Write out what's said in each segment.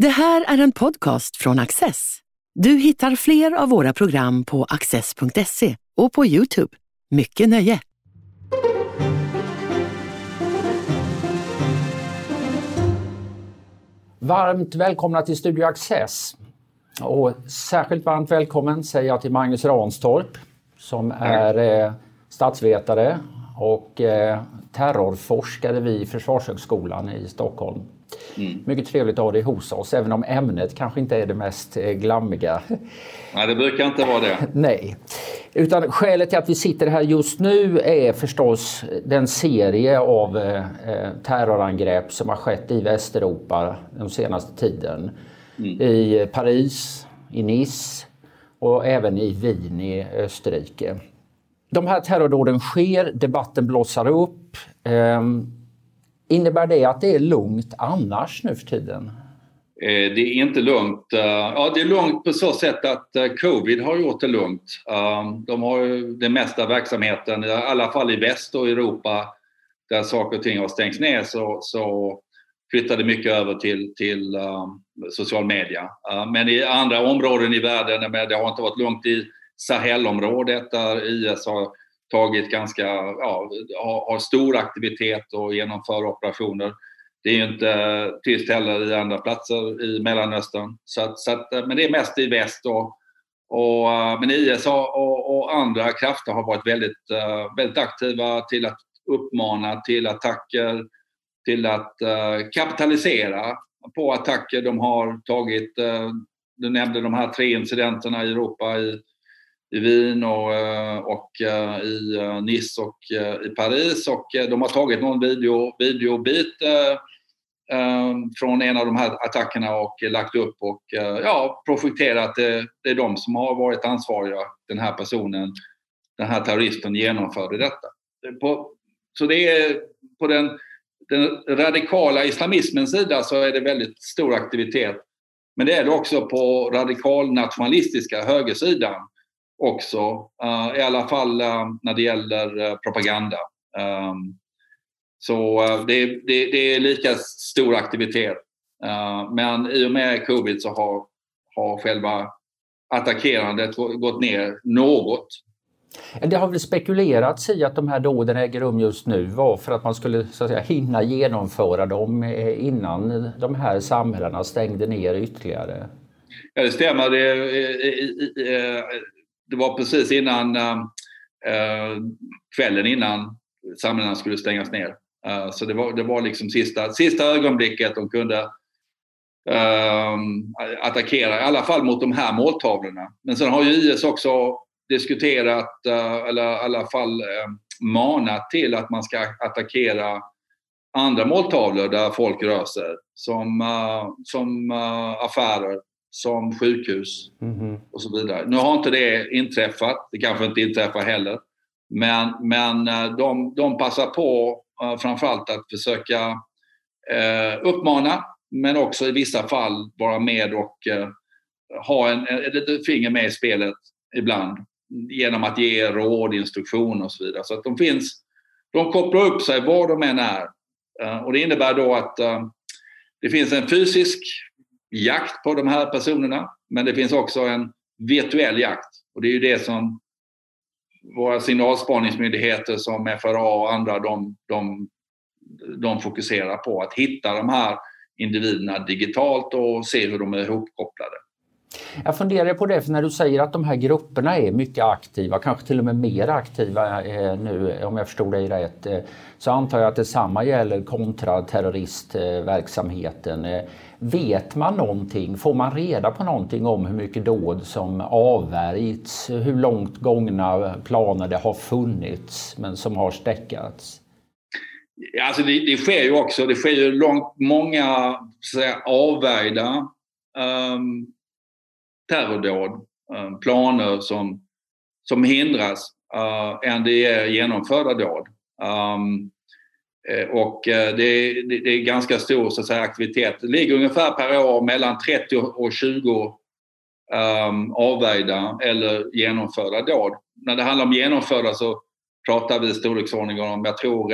Det här är en podcast från Access. Du hittar fler av våra program på access.se och på Youtube. Mycket nöje! Varmt välkomna till Studio Access. Och särskilt varmt välkommen säger jag till Magnus Ranstorp som är eh, statsvetare och eh, terrorforskare vid Försvarshögskolan i Stockholm. Mm. Mycket trevligt att ha dig hos oss, även om ämnet kanske inte är det mest eh, glammiga. Nej, det brukar inte vara det. Nej. Utan skälet till att vi sitter här just nu är förstås den serie av eh, terrorangrepp som har skett i Västeuropa den senaste tiden. Mm. I Paris, i Nice och även i Wien i Österrike. De här terrordåden sker, debatten blossar upp. Um, Innebär det att det är lugnt annars nu för tiden? Eh, det är inte lugnt. Eh, ja, det är lugnt på så sätt att eh, covid har gjort det lugnt. De har ju den mesta verksamheten, i alla fall i väst och Europa, där saker och ting har stängts ner så, så flyttade mycket över till, till um, social media. Uh, men i andra områden i världen, det har inte varit lugnt i Sahelområdet där IS har tagit ganska, ja, har, har stor aktivitet och genomför operationer. Det är ju inte tyst heller i andra platser i Mellanöstern. Så att, så att, men det är mest i väst. Och, och, men IS och, och andra krafter har varit väldigt, eh, väldigt aktiva till att uppmana till attacker, till att eh, kapitalisera på attacker. De har tagit, du nämnde de här tre incidenterna i Europa i i Wien och, eh, och eh, i eh, Nice och i Paris och de har tagit någon video, videobit från en av de här attackerna och lagt upp och ja, projekterat. Det, det är de som har varit ansvariga. Den här personen, den här terroristen genomförde detta. På, så det är på den, den radikala islamismens sida så är det väldigt stor aktivitet. Men det är det också på radikal nationalistiska högersidan också. Uh, I alla fall uh, när det gäller uh, propaganda. Um, så det, det, det, är lika stor aktivitet. men i och med covid så har, har själva attackerandet gått ner något. Det har väl spekulerats i att de här dåden äger rum just nu var för att man skulle så att säga, hinna genomföra dem innan de här samhällena stängde ner ytterligare. Ja, det stämmer. Det, det var precis innan eh, eh, kvällen innan samlingarna skulle stängas ner. Eh, så det var, det var liksom sista, sista ögonblicket de kunde eh, attackera, i alla fall mot de här måltavlorna. Men sen har ju IS också diskuterat, eh, eller i alla fall eh, manat till att man ska attackera andra måltavlor där folk rör sig. Som, som affärer som sjukhus mm. och så vidare. Nu har inte det inträffat, det kanske inte inträffar heller. Men, men eh, de, de passar på uh, framförallt att försöka uh, uppmana men också i vissa fall vara med och uh, ha en, ett finger med i spelet ibland genom att ge råd, instruktioner och så vidare. Så att de finns, de kopplar upp sig var de än är. Och det innebär då att det finns en fysisk jakt på de här personerna. Men det finns också en virtuell jakt. Och det är ju det som våra signalspaningsmyndigheter som FRA och andra de, de, de fokuserar på. Att hitta de här individerna digitalt och se hur de är ihopkopplade. Jag funderar på det, för när du säger att de här grupperna är mycket aktiva, kanske till och med mer aktiva eh, nu om jag förstod dig rätt, eh, så antar jag att detsamma gäller kontraterroristverksamheten. Eh, vet man någonting? Får man reda på någonting om hur mycket dåd som avvärjts? Hur långt gångna planer det har funnits men som har stäckats? Alltså det, det sker ju också, det sker ju långt, många så säga, avvärjda um, terrordåd, eh, planer som, som hindras uh, än det är genomförda dåd. Um, och det, är, det, är ganska stor så att säga, aktivitet. Det ligger ungefär per år mellan 30 och 20 um, ehm, avvägda eller genomförda dåd. När det handlar om genomförda så pratar vi i storleksordningen om, jag tror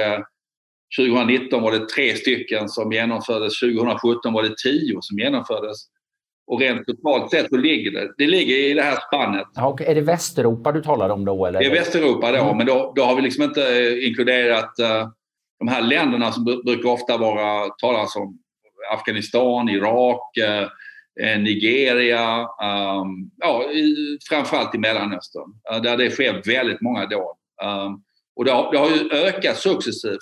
2019 var det tre stycken som genomfördes. 2017 var det tio som genomfördes. Och rent totalt sett så ligger det, det ligger i det här spannet. Ja, och är det Västeuropa du talar om då? Eller? Det är Västeuropa då, mm. men då, då, har vi liksom inte eh, inkluderat uh, de här länderna som brukar ofta vara talas om. Afghanistan, Irak, uh, Nigeria, um, ja, i, framförallt i Mellanöstern. Uh, där det sker väldigt många dåd. Um, och det har, det har ju ökat successivt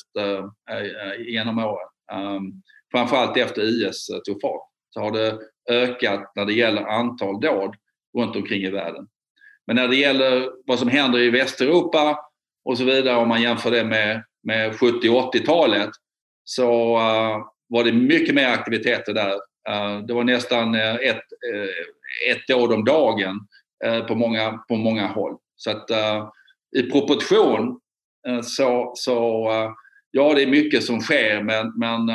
genom åren. Um, framförallt efter IS tog fart så har det ökat när det gäller antal dåd runt omkring i världen. Men när det gäller vad som händer i Västeuropa och så vidare om man jämför det med, med 70 80-talet så uh, var det mycket mer aktiviteter där. Uh, det var nästan uh, ett, ett dåd om dagen på, många, på många håll. Så att i proportion så, så ja, det är mycket som sker men, men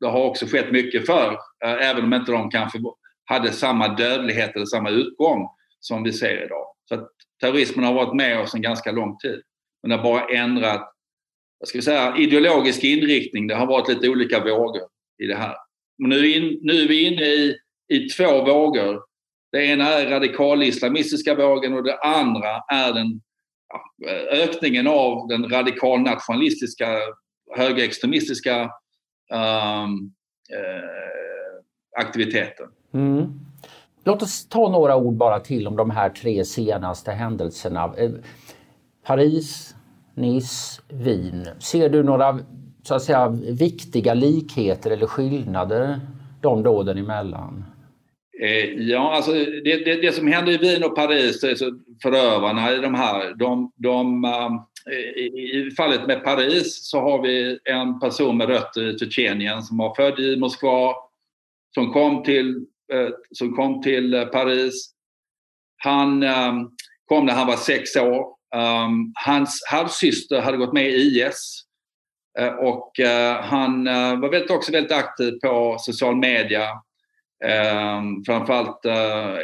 det har också skett mycket för eh, även om inte de kanske hade samma dödlighet eller samma utgång som vi ser idag. Så att terrorismen har varit med oss en ganska lång tid. Men har bara ändrat jag ska säga, ideologisk inriktning. Det har varit lite olika vågor i det här. Och nu, in, nu är vi inne i, i två vågor. Det ena är radikal-islamistiska vågen och det andra är den ökningen av den radikal-nationalistiska högerextremistiska um, eh, aktiviteten. Mm. Låt oss ta några ord bara till om de här tre senaste händelserna. Eh, Paris, Nice, Wien. Ser du några så att säga, viktiga likheter eller skillnader de dåden emellan? Eh, ja, alltså det, det, det, som hände i Wien och Paris, alltså förövarna i de här, de, de um, i fallet med Paris så har vi en person med rötter i Tjetjenien som var född i Moskva, som kom till eh, som kom till eh, Paris. Han ehm, kom när han var sex år. Ehm, hans halvsyster hade gått med i IS eh, och han var väldigt, också väldigt aktiv på social media. Ehm, framförallt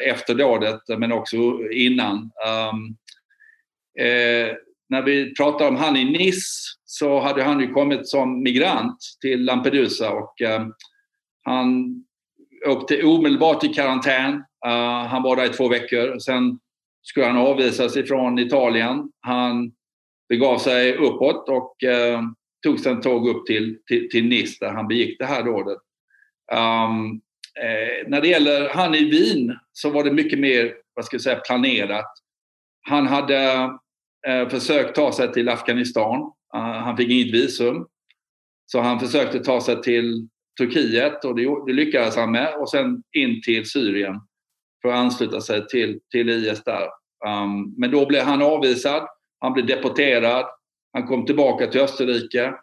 efter dådet men också innan. När vi pratar om han i Nice så hade han ju kommit som migrant till Lampedusa och eh, han åkte omedelbart i karantän. Uh, han var där i två veckor. Sen skulle han avvisas ifrån Italien. Han begav sig uppåt och uh, tog sedan tåg upp till, till, till Nice där han begick det här dådet. Um, ehm, eh, när det gäller han i Wien så var det mycket mer vad ska jag säga, planerat. Han hade eh, försökt ta sig till Afghanistan. Uh, han fick inget visum. Så han försökte ta sig till Turkiet och det, det lyckades han med och sen in till Syrien för att ansluta sig till, till IS där. Um, men då blev han avvisad, han blev deporterad, han kom tillbaka till Österrike,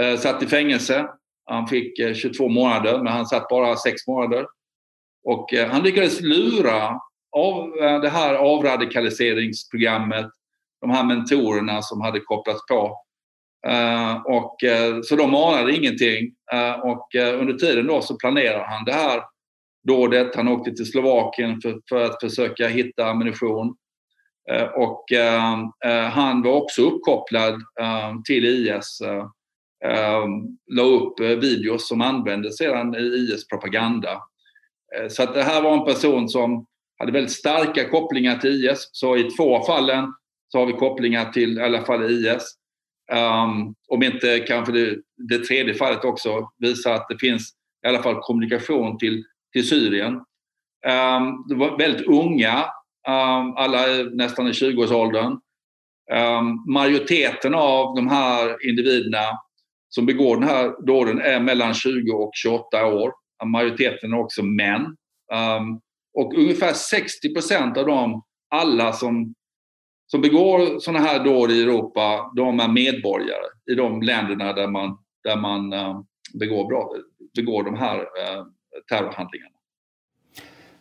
uh, satt i fängelse. Han fick uh, eh, 22 månader men han satt bara 6 månader. Och uh, han lyckades lura av det här avradikaliseringsprogrammet, de här mentorerna som hade kopplats på Uh, och, uh, så de anade ingenting. Uh, och under tiden då så planerar han det här dådet. Han åkte till Slovakien för, för att försöka hitta ammunition. och han var också uppkopplad till IS. Uh, la upp videos som användes sedan i IS propaganda. så att det här var en person som hade väldigt starka kopplingar till IS. Så i två fallen så har vi kopplingar till i alla fall IS. Um, ehm, om inte kanske det, det tredje fallet också visar att det finns i alla fall kommunikation till, till Syrien. Ehm, um, de var väldigt unga, um, alla är nästan i 20-årsåldern. Um, majoriteten av de här individerna som begår den här dåden är mellan 20 och 28 år. Majoriteten är också män. Um, och ungefär 60 procent av dem, alla som som begår sådana här dåd i Europa, de är medborgare i de länderna där man, där man uh, begår, bra, begår de här uh, terrorhandlingarna.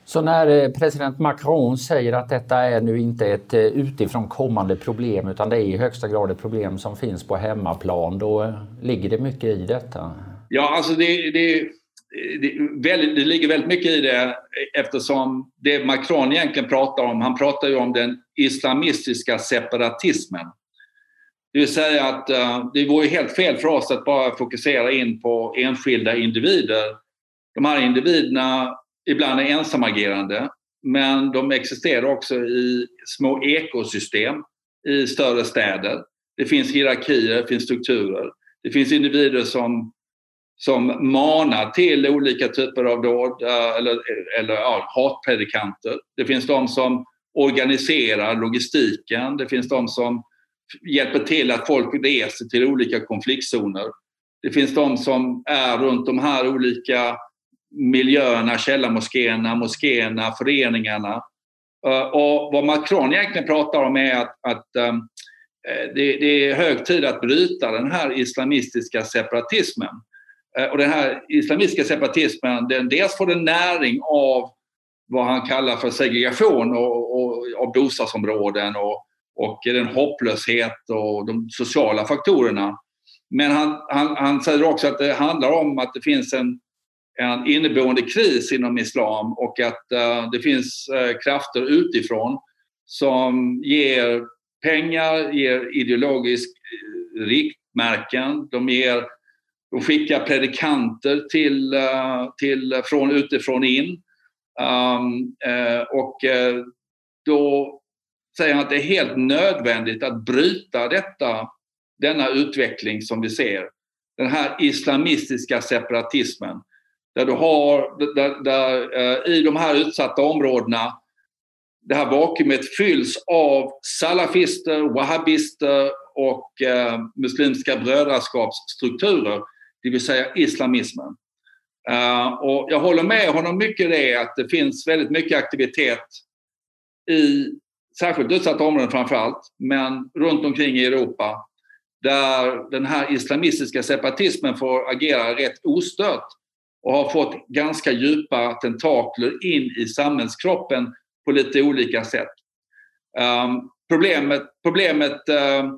Så när eh, president Macron säger att detta är nu inte ett utifrån kommande problem utan det är i högsta grad ett problem som finns på hemmaplan, då ligger det mycket i detta? Ja, alltså det, det Eh, det, väldigt, det ligger väldigt mycket i det eftersom det Macron egentligen pratar om, han pratar ju om den islamistiska separatismen. Det vill säga att uh, det vore helt fel för oss att bara fokusera in på enskilda individer. De här individerna ibland är ensamagerande men de existerar också i små ekosystem i större städer. Det finns hierarkier, det finns strukturer. Det finns individer som, som manar till olika typer av dåd eh, eller, eller ja, hatpredikanter. Det finns de som organiserar logistiken. Det finns de som hjälper till att folk reser till olika konfliktzoner. Det finns de som är runt de här olika miljöerna, källarmoskéerna, moskéerna, föreningarna. Eh, och vad Macron egentligen pratar om är att, att eh, det, det, är hög tid att bryta den här islamistiska separatismen. Eh, och den här islamistiska separatismen, den, dels får den näring av vad han kallar för segregation och, och, av bostadsområden och, och den hopplöshet och de sociala faktorerna. Men han, han, han säger också att det handlar om att det finns en, en inneboende kris inom islam och att uh, det finns uh, krafter utifrån som ger pengar, ger ideologisk riktmärken, de, ger, de skickar predikanter till, eh, till, från utifrån in. Um, och eh, då säger han att det är helt nödvändigt att bryta detta, denna utveckling som vi ser. Den här islamistiska separatismen. Där du har, där, där, i de här utsatta områdena, det här vakuumet fylls av salafister, wahhabister och eh, muslimska brödraskapsstrukturer, det vill säga islamismen. Eh, och jag håller med honom mycket i det att det finns väldigt mycket aktivitet i särskilt utsatta områden framför allt, men runt omkring i Europa där den här islamistiska separatismen får agera rätt ostört och har fått ganska djupa tentakler in i samhällskroppen på lite olika sätt. Um, problemet problemet uh,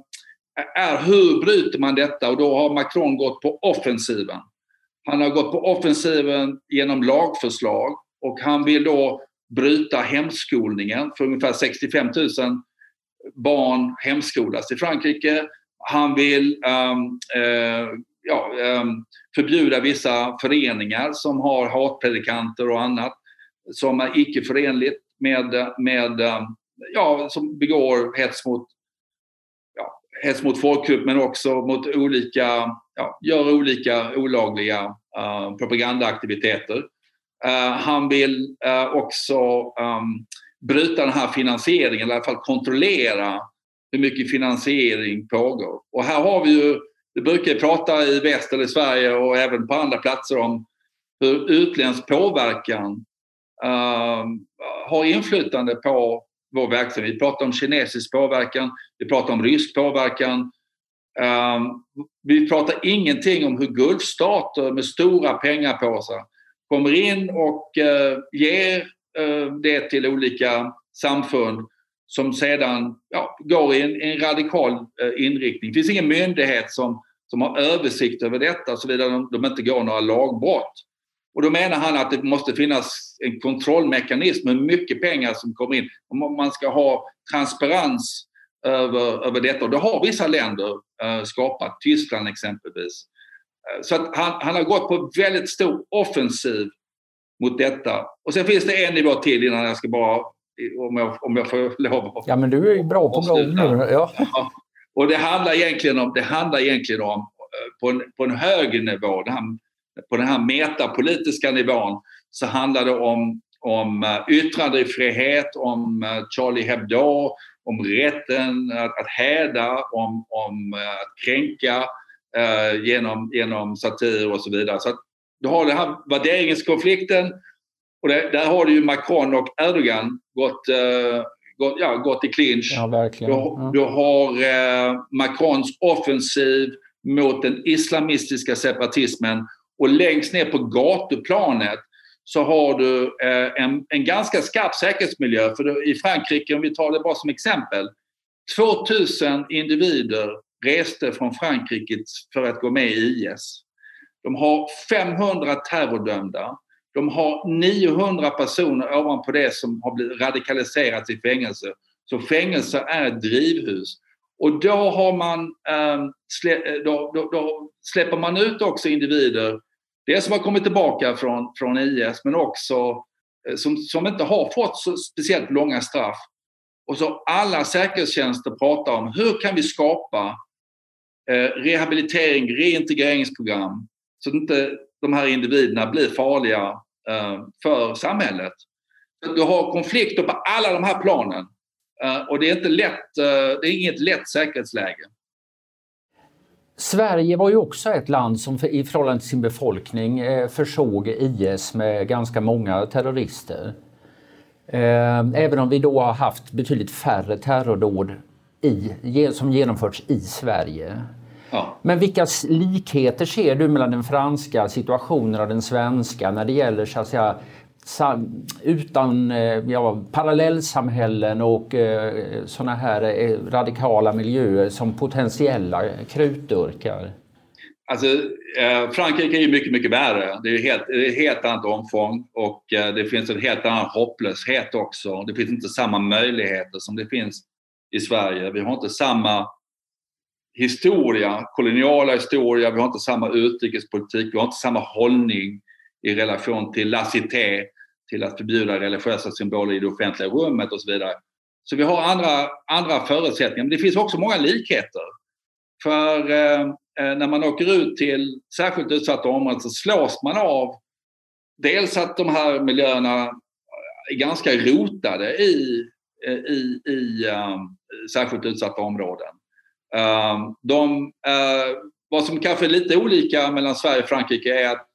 är hur bryter man detta och då har Macron gått på offensiven. Han har gått på offensiven genom lagförslag och han vill då bryta hemskolningen för ungefär 65 000 barn hemskolas i Frankrike. Han vill um, uh, ja, um, förbjuda vissa föreningar som har hatpredikanter och annat som är icke förenligt med, med um, ja, som begår hets mot, hets mot folkgrupp men också mot olika, ja, gör olika olagliga uh, propagandaaktiviteter. Uh, han vill uh, också um, bryta den här finansieringen, eller i alla fall kontrollera hur mycket finansiering pågår. Och här har vi ju, vi brukar prata i väst eller i Sverige och även på andra platser om hur utländsk påverkan uh, har inflytande på vår verksamhet. Vi pratar om kinesisk påverkan, vi pratar om rysk påverkan. Um, vi pratar ingenting om hur Gulfstater med stora pengapåsar kommer in och uh, ger uh, det till olika samfund som sedan ja, går i en, en radikal uh, inriktning. Det finns ingen myndighet som, som har översikt över detta såvida de, de inte går några lagbrott. Och då menar han att det måste finnas en kontrollmekanism med mycket pengar som kommer in. Man ska ha transparens över, över detta och det har vissa länder uh, skapat, Tyskland exempelvis. Uh, så att han, han har gått på väldigt stor offensiv mot detta. Och sen finns det en nivå till innan jag ska bara, om jag, om jag får lov Ja men du är bra på gång nu. Ja. ja. Och det handlar egentligen om, det handlar egentligen om eh, på en, på en högre nivå, det här, på den här metapolitiska nivån, så handlar det om, om eh, yttrandefrihet, om eh, Charlie Hebdo, om rätten att, att häda, om, om att kränka eh, genom, genom satir och så vidare. Så du har den här värderingskonflikten och det, där har du ju Macron och Erdogan gått, uh, gått, ja, gått i clinch. Ja, verkligen. Du, ja. du har uh, Macrons offensiv mot den islamistiska separatismen och längst ner på gatuplanet så har du eh, en, en ganska skarp säkerhetsmiljö. För i Frankrike, om vi tar det bara som exempel, 2000 individer reste från Frankrike för att gå med i IS. De har 500 terrordömda. De har 900 personer ovanpå det som har blivit radikaliserats i fängelse. Så fängelse är ett drivhus. Och då, har man, ehm, då, då, då, släpper man ut också individer, dels som har kommit tillbaka från, från IS men också eh, som, som inte har fått så speciellt långa straff. Och så alla säkerhetstjänster pratar om hur kan vi skapa eh, rehabilitering, reintegreringsprogram så att inte de här individerna blir farliga eh, för samhället. Du har konflikter på alla de här planen eh, och det är, inte lätt, eh, det är inget lätt säkerhetsläge. Sverige var ju också ett land som i förhållande till sin befolkning eh, försåg IS med ganska många terrorister. Även om vi då har haft betydligt färre terrordåd i, som genomförts i Sverige. Ja. Men vilka likheter ser du mellan den franska situationen och den svenska när det gäller så att säga, utan eh, ja, parallellsamhällen och eh, sådana här eh, radikala miljöer som potentiella krutdurkar? Alltså, eh, Frankrike är ju mycket, mycket värre. Det är helt, det är helt annat omfång och eh, det finns en helt annan hopplöshet också. Det finns inte samma möjligheter som det finns i Sverige. Vi har inte samma historia, koloniala historia, vi har inte samma utrikespolitik, vi har inte samma hållning i relation till laicité, till att förbjuda religiösa symboler i det offentliga rummet och så vidare. Så vi har andra, andra förutsättningar. Men det finns också många likheter. För eh, eh när man åker ut till särskilt utsatta områden så slås man av dels att de här miljöerna eh, är ganska rotade i, eh, i, i um, särskilt utsatta områden. Um, de, uh, vad som kanske är lite olika mellan Sverige och Frankrike är att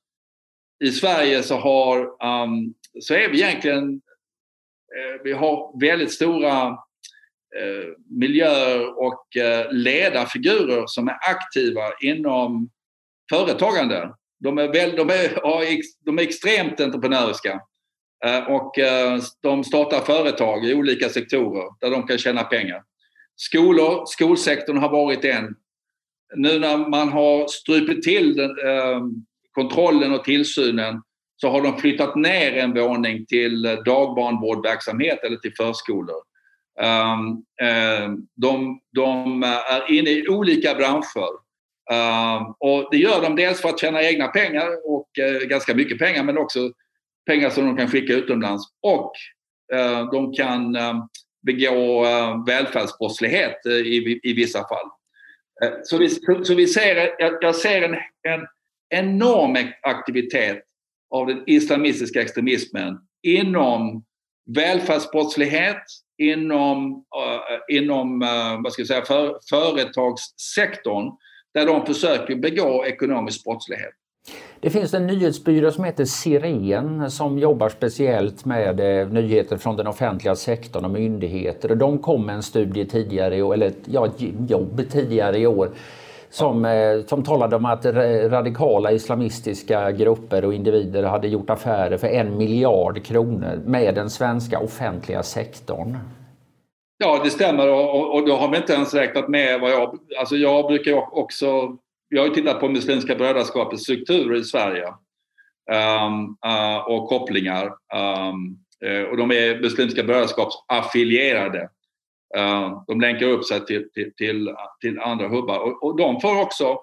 i Sverige så, har, um, så är vi egentligen uh, vi har väldigt stora uh, miljöer och uh, ledarfigurer som är aktiva inom företagande. De är, väl, de är, de är extremt entreprenöriska och de startar företag i olika sektorer där de kan tjäna pengar. Skolor, skolsektorn har varit en. Nu när man har strupit till den, ehm, kontrollen och tillsynen så har de flyttat ner en våning till dagbarnvårdverksamhet eller till förskolor. Ehm, ehm, de, de, är inne i olika branscher. Ehm, och det gör de dels för att tjäna egna pengar och eh, ganska mycket pengar men också pengar som de kan skicka utomlands. Och eh, de kan begå eh, välfärdsbrottslighet i, i vissa fall. Så, vi, så vi ser, jag, jag ser en, en enorm aktivitet av den islamistiska extremismen inom välfärdsbrottslighet, inom, uh, inom uh, vad ska jag säga, för, företagssektorn där de försöker begå ekonomisk brottslighet. Det finns en nyhetsbyrå som heter Siren som jobbar speciellt med eh, nyheter från den offentliga sektorn och myndigheter. De kom med en studie tidigare i år, eller ja, jobb tidigare i år som, eh, som talade om att radikala islamistiska grupper och individer hade gjort affärer för en miljard kronor med den svenska offentliga sektorn. Ja, det stämmer och, och då har vi inte ens räknat med vad jag... Alltså jag brukar också vi har ju tittat på Muslimska brödraskapets strukturer i Sverige um, uh, och kopplingar. Um, och de är Muslimska brödraskapsaffilierade. affilierade. Eh, de länkar upp sig till, till, till, till andra hubbar och, och, de får också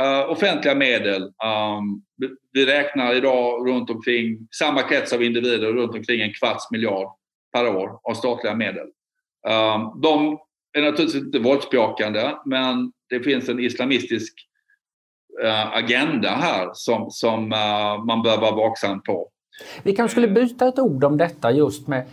uh, offentliga medel. Um, vi räknar idag runt omkring samma krets av individer, runt omkring en kvarts miljard per år av statliga medel. Um, de är naturligtvis inte våldsbejakande men det finns en islamistisk agenda här som, som man bör vara vaksam på. Vi kanske skulle byta ett ord om detta just med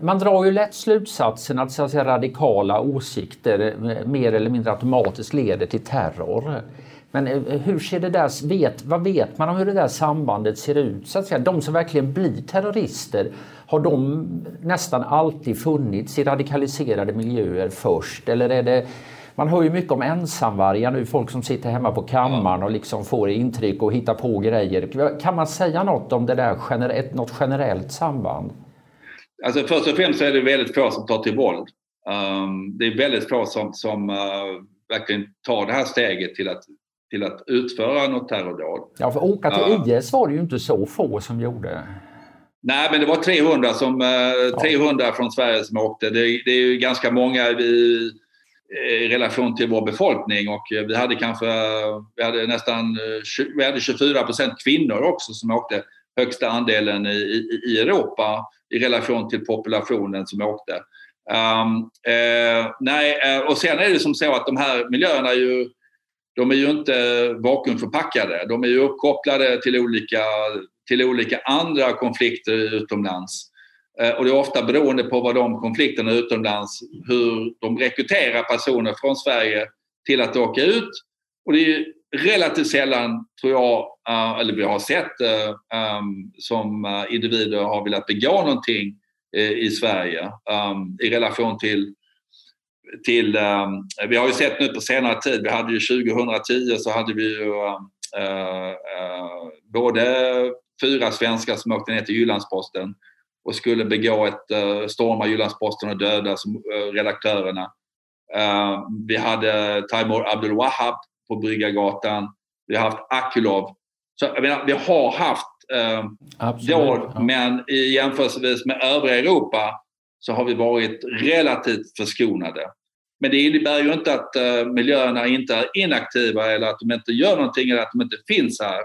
man drar ju lätt slutsatsen att, så att säga, radikala åsikter eh, mer eller mindre automatiskt leder till terror. Men hur ser det där, vet, vad vet man om hur det där sambandet ser ut? Så att säga, de som verkligen blir terrorister, har de nästan alltid funnits i radikaliserade miljöer först? Eller är det man hör ju mycket om ensamvargar nu, folk som sitter hemma på kammaren och liksom får intryck och hittar på grejer. Kan man säga något om det där, något generellt samband? Alltså först och främst så är det väldigt få som tar till våld. Um, det är väldigt få som, som uh, verkligen tar det här steget till att, till att utföra något terrordåd. Ja, för åka till uh, IS var det ju inte så få som gjorde. Nej, men det var 300, som, uh, 300 ja. från Sverige som åkte. Det, det är ju ganska många. Vi, i relation till vår befolkning och eh, vi hade kanske vi hade nästan eh, vi hade 24 procent kvinnor också som åkte högsta andelen i, i, i Europa i relation till populationen som åkte. Um, eh, nej, och sen är det som så att de här miljöerna är ju de är ju inte vakuumförpackade. De är ju uppkopplade till olika, till olika andra konflikter utomlands. Eh, och det är ofta beroende på vad de konflikterna utomlands, hur de rekryterar personer från Sverige till att åka ut. Och det är relativt sällan, tror jag, eh, eller vi har sett eh, ehm, som individer har velat begå någonting i Sverige ehm, i relation till till, um, vi har ju sett nu på senare tid, vi hade ju 2010 så hade vi ju uh, uh, både fyra svenskar som åkte ner till Jyllandsposten och skulle begå ett, uh, storma Jyllandsposten och döda som, uh, redaktörerna. Uh, vi hade Taimur Abdul Wahab på Bryggargatan. Vi har haft Akulov. Så jag menar, vi har haft uh, dåd, ja. men i jämförelse med övriga Europa så har vi varit relativt förskonade. Men det innebär ju inte att uh, miljöerna inte är inaktiva eller att de inte gör någonting eller att de inte finns här.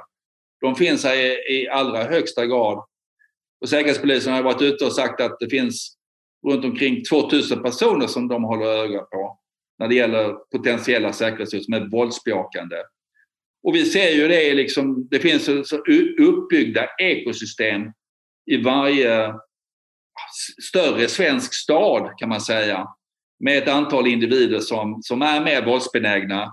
De finns här i, i allra högsta grad. Och Säkerhetspolisen har varit ute och sagt att det finns runt omkring 2000 personer som de håller öga på när det gäller potentiella säkerhetshot som är våldsbejakande. Och vi ser ju det, liksom, det finns så uppbyggda ekosystem i varje större svensk stad kan man säga med ett antal individer som, som är mer våldsbenägna.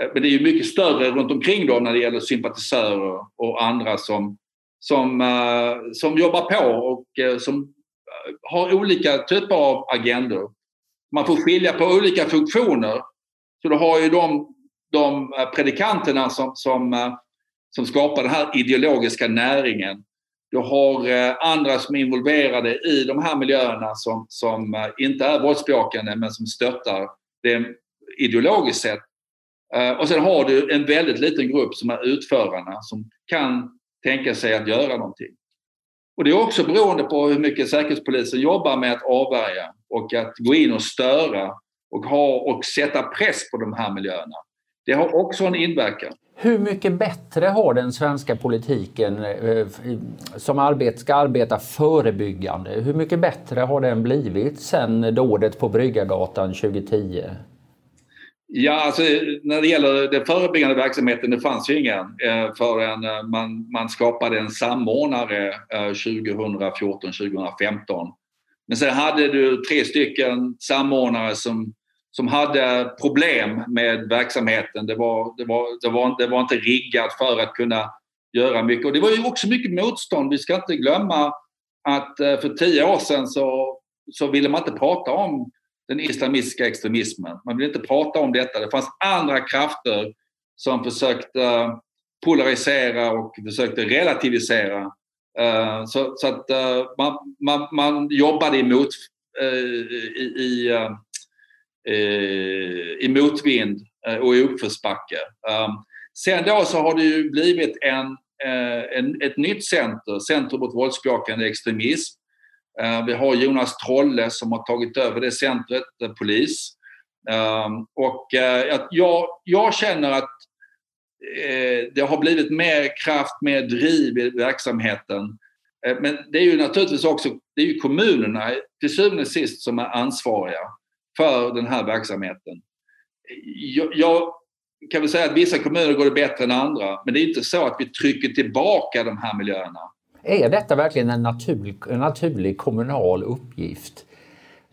Eh, men det är ju mycket större runt omkring dem när det gäller sympatisörer och andra som, som, uh, som jobbar på och uh, som eh, har olika typer av agendor. Man får skilja på olika funktioner. Så du har ju de, de predikanterna som, som, som skapar den här ideologiska näringen du har andra som är involverade i de här miljöerna som, som inte är våldsbejakande men som stöttar det ideologiskt sett. Och sen har du en väldigt liten grupp som är utförarna som kan tänka sig att göra någonting. Och det är också beroende på hur mycket Säkerhetspolisen jobbar med att avvärja och att gå in och störa och, ha, och sätta press på de här miljöerna. Det har också en inverkan. Hur mycket bättre har den svenska politiken eh, eh, som ska arbeta förebyggande, hur mycket bättre har den blivit sedan dådet på Bryggargatan 2010? Ja, alltså, när det gäller den förebyggande verksamheten, det fanns ju ingen eh, förrän eh, man, man skapade en samordnare eh, 2014-2015. Men sen hade du tre stycken samordnare som som hade problem med verksamheten. Det var, det, var, det, var, det var inte riggat för att kunna göra mycket. Och det var ju också mycket motstånd. Vi ska inte glömma att för tio år sedan så, så ville man inte prata om den islamistiska extremismen. Man vill inte prata om detta. Det fanns andra krafter som försökte eh, polarisera och försökte relativisera. Eh, så, så att eh, man, man, man jobbade emot i, i i motvind och i uppförsbacke. Sen då så har det ju blivit en, en, ett nytt center, Center mot våldsbejakande extremism. Eh, vi har Jonas Trolle som har tagit över det centret, eh, polis. Ehm, och eh, jag, jag känner att det har blivit mer kraft, mer driv i verksamheten. Men det är ju naturligtvis också det är ju kommunerna till syvende och sist som är ansvariga för den här verksamheten. Jag, jag kan väl säga att vissa kommuner går det bättre än andra, men det är inte så att vi trycker tillbaka de här miljöerna. Är detta verkligen en naturlig, en naturlig kommunal uppgift?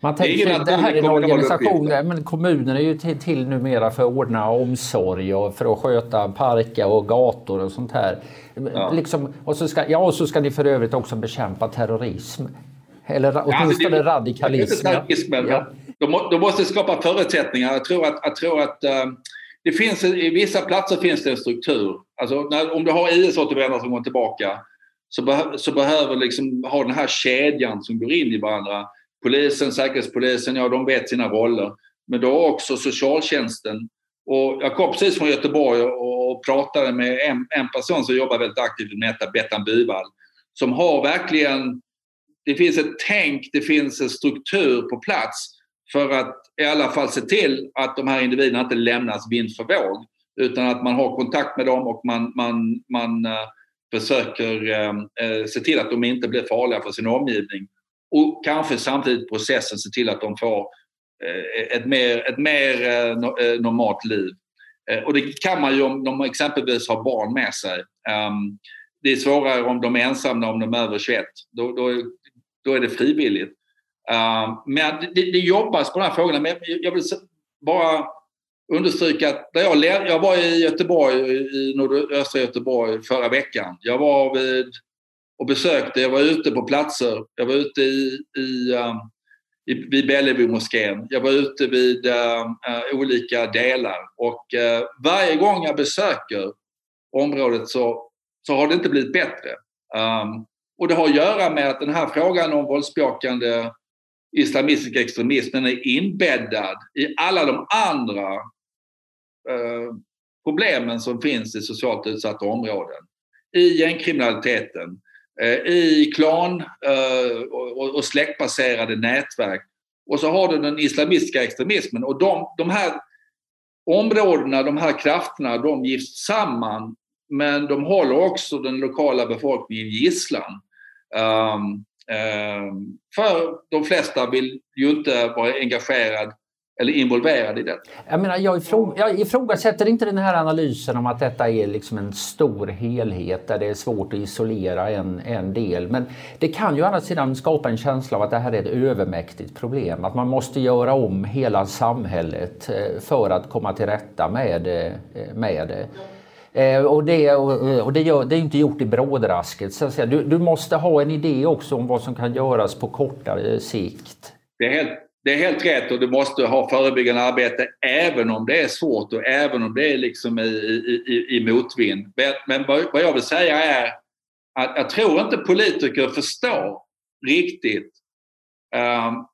Man tänker att det här är en organisation, men kommunen är ju till, till numera för att ordna omsorg och för att sköta parker och gator och sånt här. Ja. Liksom, och, så ska, ja, och så ska ni för övrigt också bekämpa terrorism. Eller åtminstone ja, alltså det, radikalism. Ja de, de måste skapa förutsättningar. Jag tror att, jag tror att um, det finns, i vissa platser finns det en struktur. Alltså när, om du har IS-återvändare som går tillbaka så, be, så behöver liksom ha den här kedjan som går in i varandra. Polisen, Säkerhetspolisen, ja de vet sina roller. Men då också socialtjänsten. Och jag kom precis från Göteborg och, pratade med en, en person som jobbar väldigt aktivt med detta, Bettan Byvall. Som har verkligen, det finns ett tänk, det finns en struktur på plats för att i alla fall se till att de här individerna inte lämnas vind för våg. Utan att man har kontakt med dem och man, man, man uh, försöker ehm, eh, se till att de inte blir farliga för sin omgivning. Och kanske samtidigt processen se till att de får eh, ett mer, ett mer eh, eh, normalt liv. Eh, och det kan man ju om de exempelvis har barn med sig. Ehm, det är svårare om de är ensamma om de är över 21. Då, då, då är det frivilligt. Ehm, men det, det jobbas på de här frågorna. Men jag vill bara understryka att där jag, jag var i Göteborg, i nordöstra Göteborg förra veckan. Jag var vid och besökte, jag var ute på platser. Jag var ute i, i, um, i vid Bellevuemoskén. Jag var ute vid uh, uh, olika delar och uh, varje gång jag besöker området så, så har det inte blivit bättre. Um, och det har att göra med att den här frågan om våldsbejakande islamistisk extremismen är inbäddad i alla de andra Eh, problemen som finns i socialt utsatta områden. I gängkriminaliteten, eh, i klan eh, och, och släktbaserade nätverk. Och så har du den islamistiska extremismen och de, de här områdena, de här krafterna, de gifts samman men de håller också den lokala befolkningen gisslan. Um, um, för de flesta vill ju inte vara engagerad eller involverad i det. Jag, menar, jag, ifrå, jag ifrågasätter inte den här analysen om att detta är liksom en stor helhet där det är svårt att isolera en, en del. Men det kan ju å andra sidan skapa en känsla av att det här är ett övermäktigt problem. Att man måste göra om hela samhället eh, för att komma till rätta med, eh, med det. Eh, och det, och det, gör, det är inte gjort i brådrasket. Så att säga. Du, du måste ha en idé också om vad som kan göras på kortare sikt. Det är helt, det är helt rätt och du måste ha förebyggande arbete även om det är svårt och även om det är liksom i, i, i motvind. Men, vad jag vill säga är att jag tror inte politiker förstår riktigt um,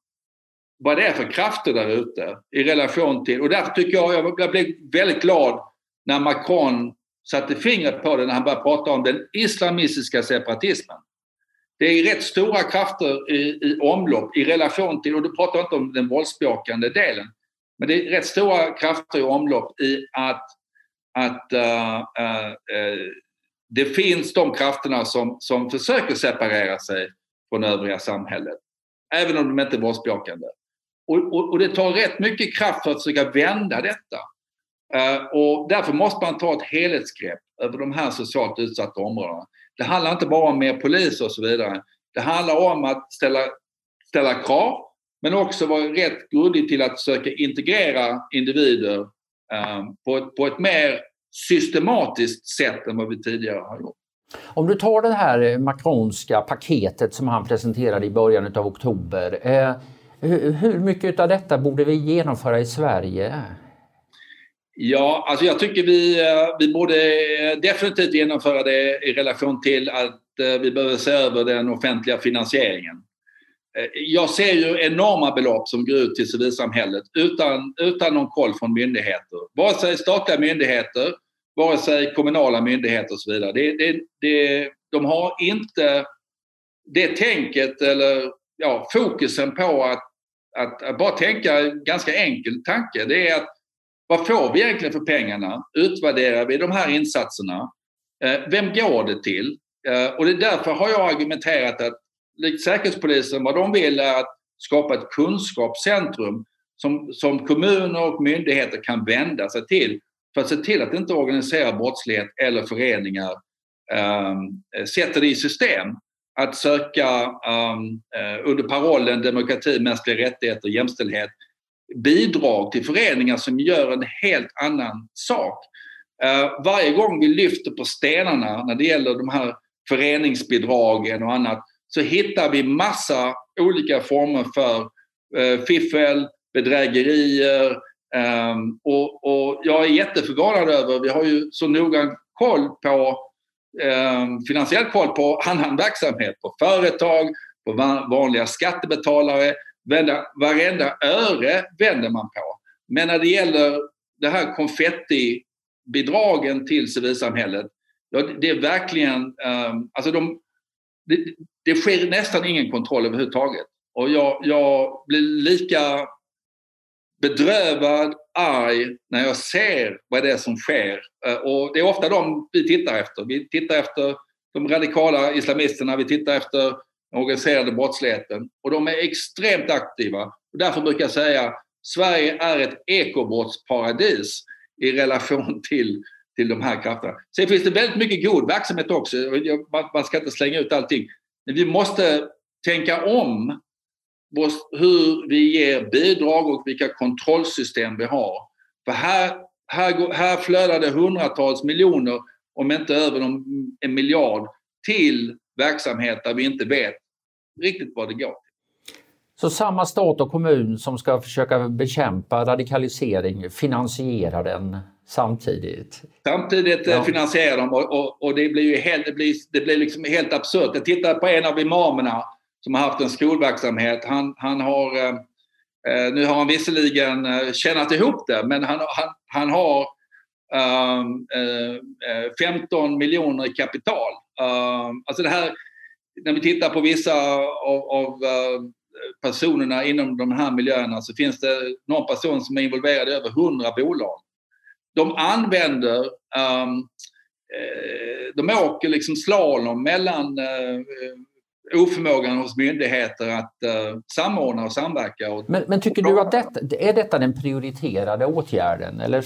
vad det är för krafter där ute i relation till... Och därför tycker jag, jag blev väldigt glad när Macron satte fingret på det när han började prata om den islamistiska separatismen. Det är rätt stora krafter i, i omlopp i relation till, och du pratar inte om den våldsbejakande delen, men det är rätt stora krafter i omlopp i att, att uh, uh, uh, det finns de krafterna som, som försöker separera sig från övriga samhället. Även om de inte är våldsbejakande. Och, och, och, det tar rätt mycket kraft för att försöka vända detta. Uh, och därför måste man ta ett helhetsgrepp över de här socialt utsatta områdena. Det handlar inte bara om mer poliser och så vidare. Det handlar om att ställa, ställa krav men också vara rätt grundlig till att försöka integrera individer eh, på, ett, på ett mer systematiskt sätt än vad vi tidigare har gjort. Om du tar det här Macronska paketet som han presenterade i början av oktober. Eh, hur mycket av detta borde vi genomföra i Sverige? Ja, alltså jag tycker vi, eh, vi borde eh, definitivt genomföra det i relation till att eh, vi behöver se över den offentliga finansieringen. Jag ser ju enorma belopp som går ut till civilsamhället utan, utan någon koll från myndigheter. Vare sig statliga myndigheter, vare sig kommunala myndigheter och så vidare. Det, det, det, de har inte det tänket eller ja, fokusen på att, att, att bara tänka ganska enkel tanke. Det är att vad får vi egentligen för pengarna? Utvärderar vi de här insatserna? Eh, vem går det till? Eh, och det är därför har jag argumenterat att likt Säkerhetspolisen, vad de vill är att skapa ett kunskapscentrum som, som kommuner och myndigheter kan vända sig till för att se till att inte organisera brottslighet eller föreningar um, sätter det i system att söka um, under parollen demokrati, mänskliga rättigheter, jämställdhet bidrag till föreningar som gör en helt annan sak. Uh, varje gång vi lyfter på stenarna när det gäller de här föreningsbidragen och annat så hittar vi massa olika former för uh, fiffel, bedrägerier um, och, och, jag är jätteförvånad över, vi har ju så noggrann koll på um, finansiell koll på annan verksamhet, på företag, på vanliga skattebetalare Vända, varenda öre vänder man på. Men när det gäller det här konfettibidragen till civilsamhället, ja, det är verkligen... Um, alltså de, det, det sker nästan ingen kontroll överhuvudtaget. Och jag, jag blir lika bedrövad, arg när jag ser vad det är som sker. Eh, och det är ofta de vi tittar efter. Vi tittar efter de radikala islamisterna, vi tittar efter den organiserade brottsligheten. Och de är extremt aktiva. Och därför brukar jag säga Sverige är ett ekobrottsparadis i relation till, till de här krafterna. Sen finns det väldigt mycket god verksamhet också. Man ska inte slänga ut allting. Men vi måste tänka om hur vi ger bidrag och vilka kontrollsystem vi har. För här, här, här flödar det hundratals miljoner, om inte över en miljard, till verksamhet där vi inte vet riktigt vad det går Så samma stat och kommun som ska försöka bekämpa radikalisering finansierar den samtidigt? Samtidigt eh, ja. finansierar de och, och, och, det blir ju helt, det blir, det blir liksom helt absurt. Jag tittar på en av imamerna som har haft en skolverksamhet. Han, han har, eh, eh, nu har han visserligen eh, tjänat ihop det, men han, han, han har um, eh, 15 miljoner i kapital. Um, alltså det här, när vi tittar på vissa av, av uh, personerna inom de här miljöerna så finns det någon person som är involverad i över 100 bolag. De använder um, de åker liksom slalom mellan oförmågan hos myndigheter att uh, samordna och samverka. Och, men, men tycker du att detta, är detta den prioriterade åtgärden eller,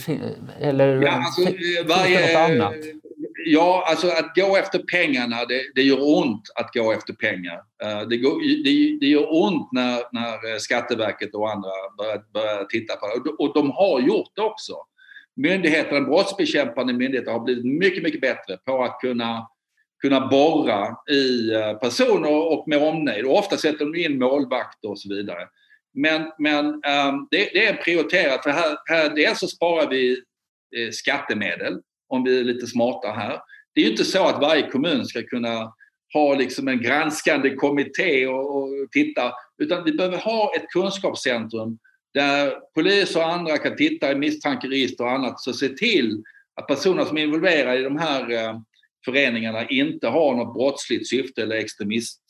eller ja, alltså, varje, det något annat? Ja, alltså att gå efter pengarna, det, det gör ont att gå efter pengar. Eh, det, går, det, det, gör ont när, när eh, Skatteverket och andra börjar, börjar titta på det. Och, de har gjort det också. Myndigheterna, brottsbekämpande myndigheter har blivit mycket, mycket bättre på att kunna kunna borra i eh, personer och med omnejd. Och ofta sätter de in målvakter och så vidare. Men, men um, det, det, är prioriterat för här, här dels så sparar vi eh, skattemedel om vi är lite smarta här. Det är ju inte så att varje kommun ska kunna ha liksom en granskande kommitté och, och titta utan vi behöver ha ett kunskapscentrum där polis och andra kan titta i misstankeregister och annat och se till att personer som är involverade i de här eh, föreningarna inte har något brottsligt syfte eller extremistsyfte.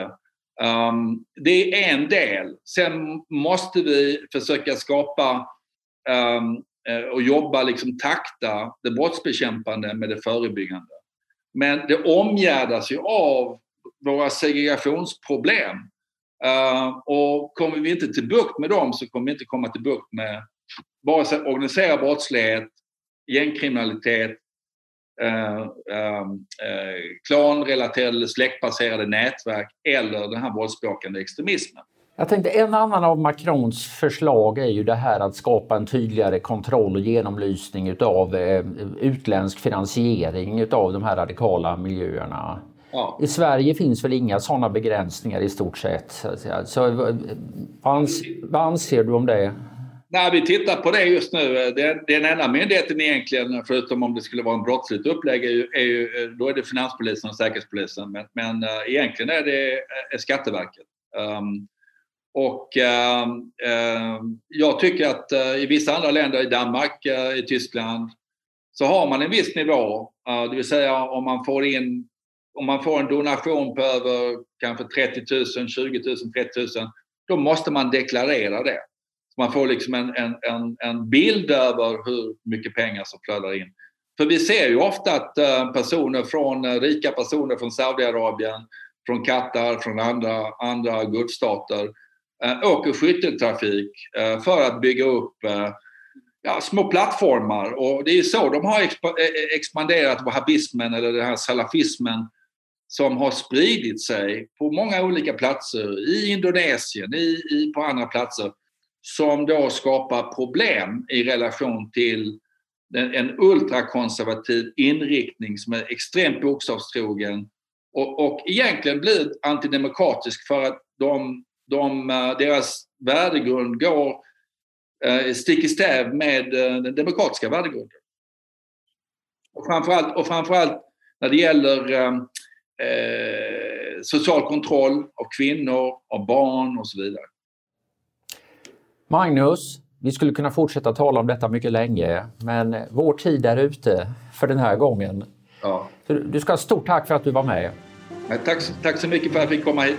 Eh, um, ehm, det är en del. Sen måste vi försöka skapa um, Eh, och jobba, liksom takta det brottsbekämpande med det förebyggande. Men det omgärdas ju av våra segregationsproblem. Eh, och kommer vi inte till bukt med dem så kommer vi inte komma till bukt med vare sig organiserad brottslighet, gängkriminalitet eh, ehm, eh, klanrelaterade eller släktbaserade nätverk eller den här våldsbejakande extremismen. Jag tänkte en annan av Macrons förslag är ju det här att skapa en tydligare kontroll och genomlysning utav eh, utländsk finansiering utav de här radikala miljöerna. Ja. I Sverige finns väl inga sådana begränsningar i stort sett. Så, vad, vad anser du om det? Nej, vi tittar på det just nu. Den, enda myndigheten egentligen, förutom om det skulle vara en brottsligt upplägg, är ju, är ju, då är det Finanspolisen och Säkerhetspolisen. Men, men äh, egentligen är det är Skatteverket. Um, och uh, jag tycker att eh, i vissa andra länder, i Danmark, eh, i Tyskland, så har man en viss nivå. Eh, det vill säga om man får in om man får en donation på över kanske 30 000, 20 000, 30 000, då måste man deklarera det man får liksom en, en, en, en bild över hur mycket pengar som flödar in. För vi ser ju ofta att eh, personer från, rika personer från Saudiarabien, från Qatar, från andra, andra gulfstater eh, åker skytteltrafik eh, för att bygga upp eh, ja, små plattformar. Och det är så de har eh, eh, expanderat wahhabismen eller den här salafismen som har spridit sig på många olika platser i Indonesien, i, i, på andra platser som då skapar problem i relation till en ultrakonservativ inriktning som är extremt bokstavstrogen och, och egentligen blir antidemokratisk för att de, de, eh, deras värdegrund går eh, stick i stäv med eh, den demokratiska värdegrunden. Och framförallt, och framförallt när det gäller eh, social kontroll av kvinnor, av barn och så vidare. Magnus, vi skulle kunna fortsätta tala om detta mycket länge, men vår tid är ute för den här gången. Ja. Du ska ha stort tack för att du var med. Tack, tack så mycket för att jag fick komma hit.